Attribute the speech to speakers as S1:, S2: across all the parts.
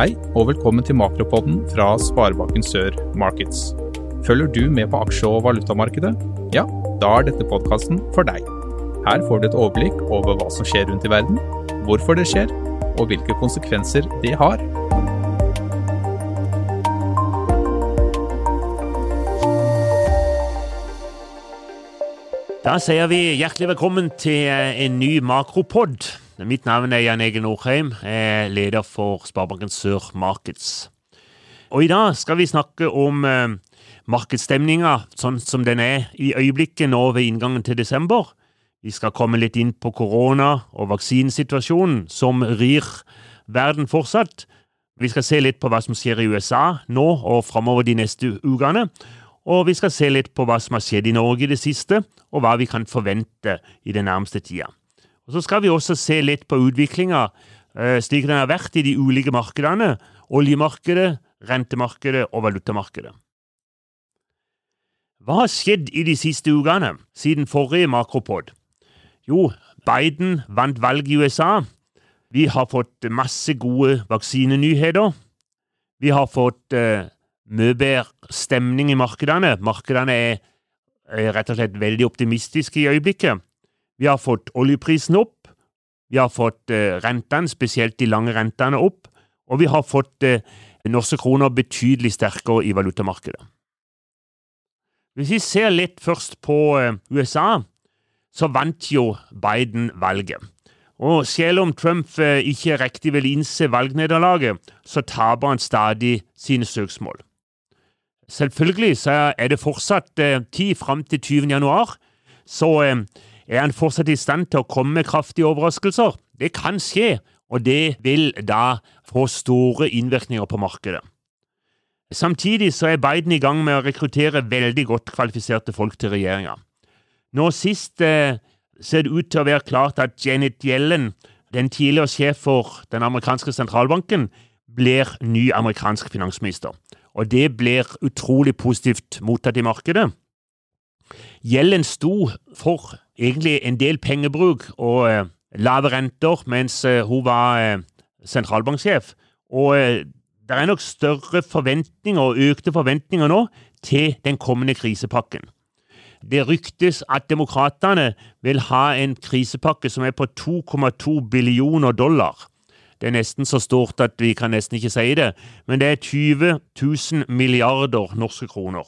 S1: Hei, og velkommen til Makropodden fra Sparebanken Sør Markets. Følger du med på aksje- og valutamarkedet? Ja, da er dette podkasten for deg. Her får du et overblikk over hva som skjer rundt i verden, hvorfor det skjer, og hvilke konsekvenser det har.
S2: Da sier vi hjertelig velkommen til en ny makropod. Mitt navn er Jan Egil Nordheim, jeg er leder for Sparebanken Sør Markets. Og I dag skal vi snakke om eh, markedsstemninga sånn som den er i øyeblikket nå ved inngangen til desember. Vi skal komme litt inn på korona og vaksinesituasjonen som rir verden fortsatt. Vi skal se litt på hva som skjer i USA nå og framover de neste ukene. Og vi skal se litt på hva som har skjedd i Norge i det siste, og hva vi kan forvente i den nærmeste tida. Og Så skal vi også se litt på utviklinga eh, slik den har vært i de ulike markedene. Oljemarkedet, rentemarkedet og valutamarkedet. Hva har skjedd i de siste ukene siden forrige makropod? Jo, Biden vant valg i USA. Vi har fått masse gode vaksinenyheter. Vi har fått uh, mye bedre stemning i markedene. Markedene er, er rett og slett veldig optimistiske i øyeblikket. Vi har fått oljeprisen opp. Vi har fått eh, rentene, spesielt de lange rentene, opp. Og vi har fått eh, norske kroner betydelig sterkere i valutamarkedet. Hvis vi ser litt først på eh, USA, så vant jo Biden valget. Og selv om Trump ikke riktig vil innse valgnederlaget, så taper han stadig sine søksmål. Selvfølgelig så er det fortsatt tid fram til 20. januar, så er han fortsatt i stand til å komme med kraftige overraskelser. Det kan skje, og det vil da få store innvirkninger på markedet. Samtidig så er Biden i gang med å rekruttere veldig godt kvalifiserte folk til regjeringa. Nå sist eh, ser det ut til å være klart at Janet Yellen, den tidligere sjef for den amerikanske sentralbanken, blir ny amerikansk finansminister. Og det blir utrolig positivt mottatt i markedet. Yellen sto for egentlig en del pengebruk og eh, lave renter mens eh, hun var eh, sentralbanksjef. Og eh, det er nok større forventninger og økte forventninger nå til den kommende krisepakken. Det ryktes at demokratene vil ha en krisepakke som er på 2,2 billioner dollar. Det er nesten så stort at vi kan nesten ikke si det, men det er 20 000 milliarder norske kroner.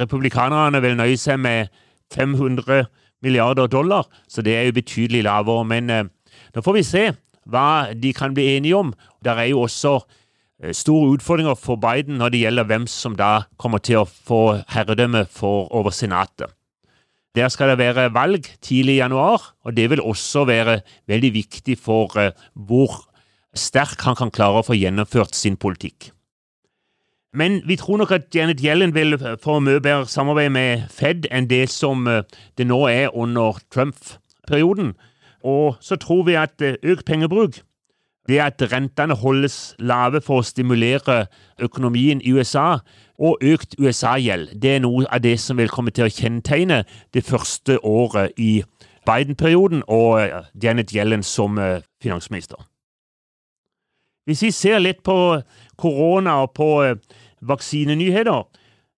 S2: Republikanerne vil nøye seg med 500 milliarder dollar, så det er jo betydelig lavere. Men da nå får vi se hva de kan bli enige om. Der er jo også eh, store utfordringer for Biden når det gjelder hvem som da kommer til å få herredømme for over Senatet. Der skal det være valg tidlig i januar, og det vil også være veldig viktig for eh, hvor sterk han kan klare å få gjennomført sin politikk. Men vi tror nok at Janet Yellen vil få mye bedre samarbeid med Fed enn det som eh, det nå er under Trump-perioden. Og så tror vi at eh, økt pengebruk, det at rentene holdes lave for å stimulere økonomien i USA, og økt USA-gjeld, det er noe av det som vil komme til å kjennetegne det første året i Biden-perioden og eh, Janet Yellen som finansminister. Hvis vi ser litt på korona og på vaksinenyheter,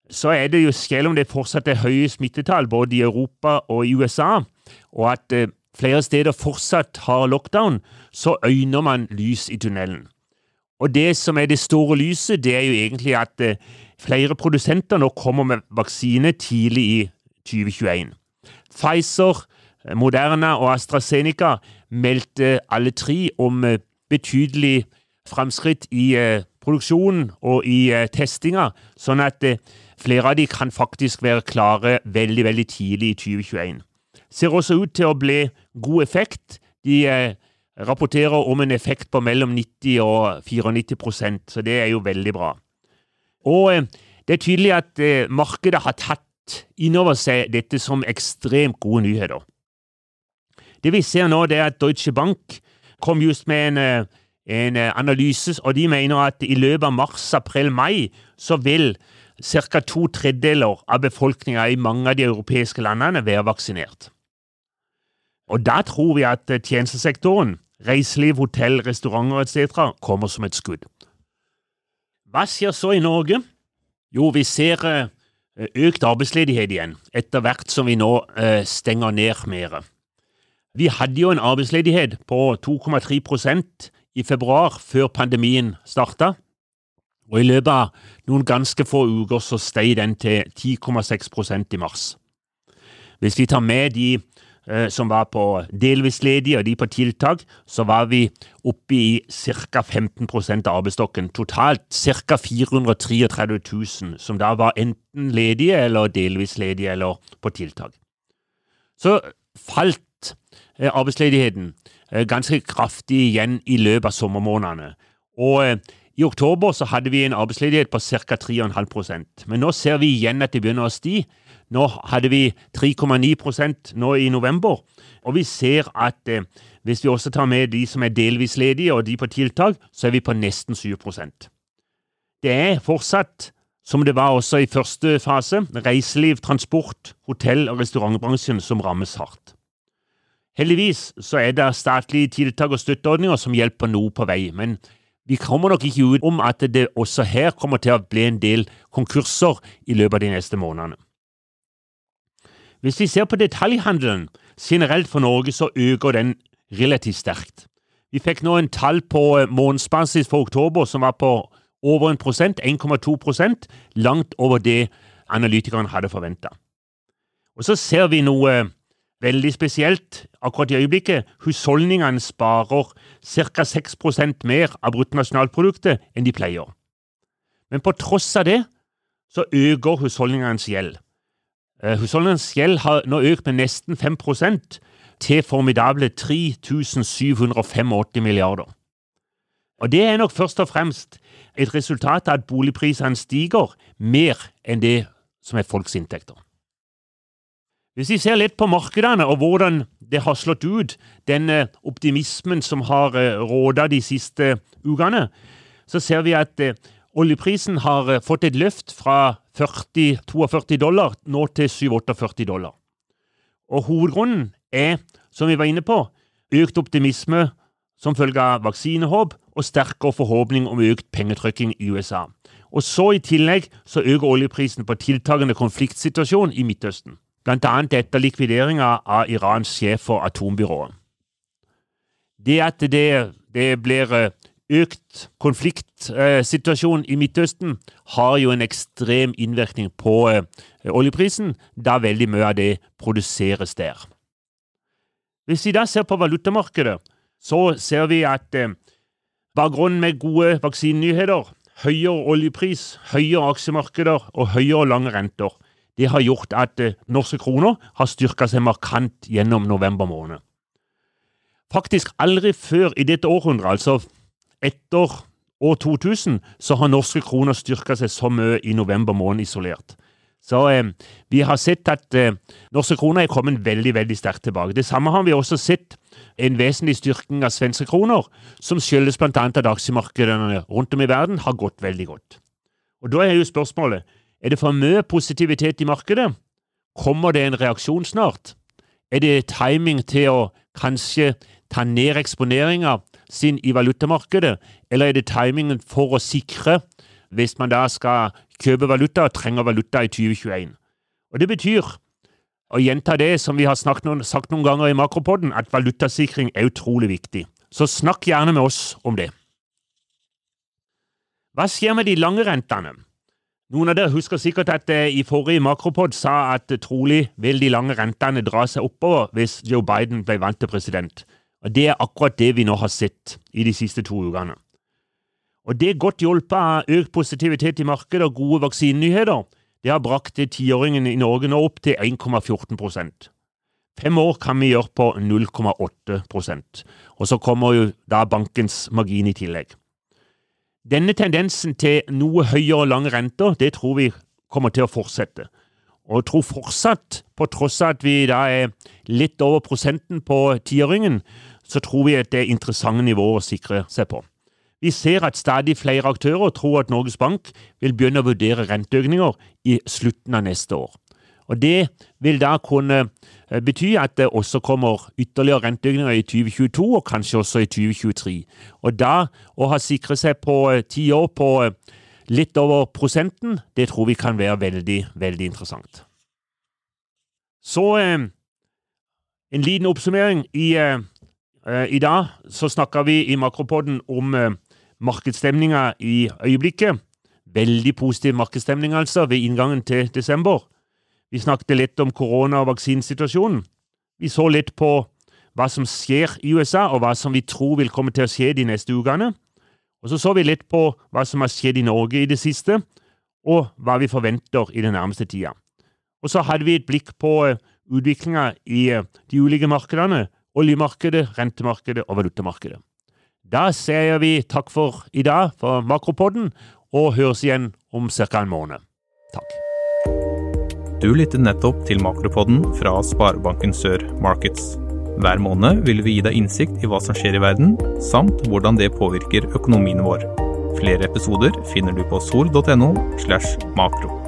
S2: så er det jo, selv om det fortsatt er høye smittetall både i Europa og i USA, og at eh, flere steder fortsatt har lockdown, så øyner man lys i tunnelen. Og det som er det store lyset, det er jo egentlig at eh, flere produsenter nå kommer med vaksine tidlig i 2021. Pfizer, Moderna og AstraZeneca meldte alle tre om eh, betydelig framskritt i eh, produksjonen og i eh, testinga, sånn at eh, flere av de kan faktisk være klare veldig, veldig tidlig i 2021. Ser også ut til å bli god effekt. De eh, rapporterer om en effekt på mellom 90 og 94% så det er jo veldig bra. Og det er tydelig at markedet har tatt innover seg dette som ekstremt gode nyheter. Det vi ser nå, er at Deutsche Bank kom just med en en eh, analyse, og de mener at i løpet av mars, april, mai så vil ca. to tredjedeler av befolkninga i mange av de europeiske landene være vaksinert. Og da tror vi at eh, tjenestesektoren, reiseliv, hotell, restauranter etc., kommer som et skudd. Hva skjer så i Norge? Jo, vi ser eh, økt arbeidsledighet igjen, etter hvert som vi nå stenger ned mer. Vi hadde jo en arbeidsledighet på 2,3 i februar, før pandemien starta. Og i løpet av noen ganske få uker så steg den til 10,6% i mars. Hvis vi tar med de eh, som var på delvis ledige og de på tiltak, så var vi oppe i ca. 15 av arbeidsstokken. Totalt ca. 433 000, som da var enten ledige eller delvis ledige eller på tiltak. Så falt eh, arbeidsledigheten ganske kraftig igjen i løpet av sommermånedene. Og eh, i oktober så hadde vi en arbeidsledighet på ca. 3,5% men nå ser vi igjen at det begynner å stige. Nå hadde vi 3,9% nå i november, og vi ser at eh, hvis vi også tar med de som er delvis ledige og de på tiltak, så er vi på nesten 7% Det er fortsatt, som det var også i første fase, reiseliv, transport, hotell- og restaurantbransjen som rammes hardt. Heldigvis så er det statlige tiltak og støtteordninger som hjelper noe på vei, men vi kommer nok ikke ut om at det også her kommer til å bli en del konkurser i løpet av de neste månedene. Hvis vi ser på detaljhandelen generelt for Norge, så øker den relativt sterkt. Vi fikk nå en tall på eh, månedsbasis for oktober som var på over 1 prosent, 1,2% langt over det analytikerne hadde forventa. Og så ser vi noe veldig spesielt akkurat i øyeblikket. Husholdningene sparer ca. 6% mer av bruttonasjonalproduktet enn de pleier. Men på tross av det så øker husholdningenes gjeld. Eh, husholdningenes gjeld har nå økt med nesten 5% til formidable 3785 milliarder. Og Det er nok først og fremst et resultat av at boligprisene stiger mer enn det som er folks inntekter. Hvis vi ser litt på markedene og hvordan det har slått ut, den eh, optimismen som har eh, råda de siste ukene, så ser vi at oljeprisen har fått et løft fra 40-42 dollar nå til 47-48 dollar. Og hovedgrunnen er, som vi var inne på, økt optimisme som følge av vaksinehåp og sterkere forhåpning om økt pengetrykking i USA. Og så I tillegg så øker oljeprisen på tiltakende konfliktsituasjon i Midtøsten, bl.a. etter likvideringa av Irans sjef for atombyrået. Det at det, det blir eh, økt konfliktsituasjon i Midtøsten har jo en ekstrem innvirkning på eh, oljeprisen, da veldig mye av det produseres der. Hvis vi da ser på valutamarkedet, så ser vi at eh, bakgrunnen med gode vaksinenyheter, høyere oljepris, høyere aksjemarkeder og høyere lange renter, det har gjort at eh, norske kroner har styrka seg markant gjennom november måned. Faktisk aldri før i dette århundret, altså etter år 2000 så har norske kroner styrka seg så mye i november måned isolert. Så eh, vi har sett at eh, norske kroner er kommet veldig veldig sterkt tilbake. Det samme har vi også sett en vesentlig styrking av svenske kroner, som skyldes bl.a. at aksjemarkedene rundt om i verden har gått veldig godt. Og Da er jo spørsmålet er det for mye positivitet i markedet. Kommer det en reaksjon snart? Er det timing til å kanskje ta ned eksponeringa sin i valutamarkedet, eller er det timingen for å sikre, hvis man da skal kjøpe valuta og trenger valuta i 2021? Og Det betyr, å gjenta det som vi har noen, sagt noen ganger i Makropodden, at valutasikring er utrolig viktig. Så snakk gjerne med oss om det. Hva skjer med de lange rentene? Noen av dere husker sikkert at jeg i forrige makropod sa at trolig vil de lange rentene dra seg oppover hvis Joe Biden ble valgt til president. Og Det er akkurat det vi nå har sett i de siste to ukene. Og Det er godt hjulpet av økt positivitet i markedet og gode vaksinenyheter. Det har brakt tiåringen i Norge nå opp til 1,14 Fem år kan vi gjøre på 0,8% Og så kommer jo da bankens margin i tillegg. Denne tendensen til noe høyere og lange renter, det tror vi kommer til å fortsette. Og jeg tror fortsatt, på tross av at vi da er litt over prosenten på tiåringen, så tror vi at det er interessante nivåer å sikre seg på. Vi ser at stadig flere aktører tror at Norges Bank vil begynne å vurdere renteøkninger i slutten av neste år. Og Det vil da kunne eh, bety at det også kommer ytterligere renteøkninger i 2022, og kanskje også i 2023. Og da å ha sikret seg på eh, ti år på eh, litt over prosenten, det tror vi kan være veldig, veldig interessant. Så en liten oppsummering. I, i dag så snakka vi i Makropodden om eh, markedsstemninga i øyeblikket. Veldig positiv markedsstemning, altså, ved inngangen til desember. Vi snakket litt om korona- og vaksinesituasjonen. Vi så litt på hva som skjer i USA, og hva som vi tror vil komme til å skje de neste ukene. Og så så vi litt på hva som har skjedd i Norge i det siste, og hva vi forventer i den nærmeste tida. Og så hadde vi et blikk på uh, utviklinga i uh, de ulike markedene, oljemarkedet, rentemarkedet og valutamarkedet. Da sier vi takk for i dag for Makropodden, og høres igjen om ca. en måned. Takk.
S1: Du lytter nettopp til Makropodden fra Sparebanken Sør Markets. Hver måned vil vi gi deg innsikt i hva som skjer i verden, samt hvordan det påvirker økonomien vår. Flere episoder finner du på sol.no slash makro.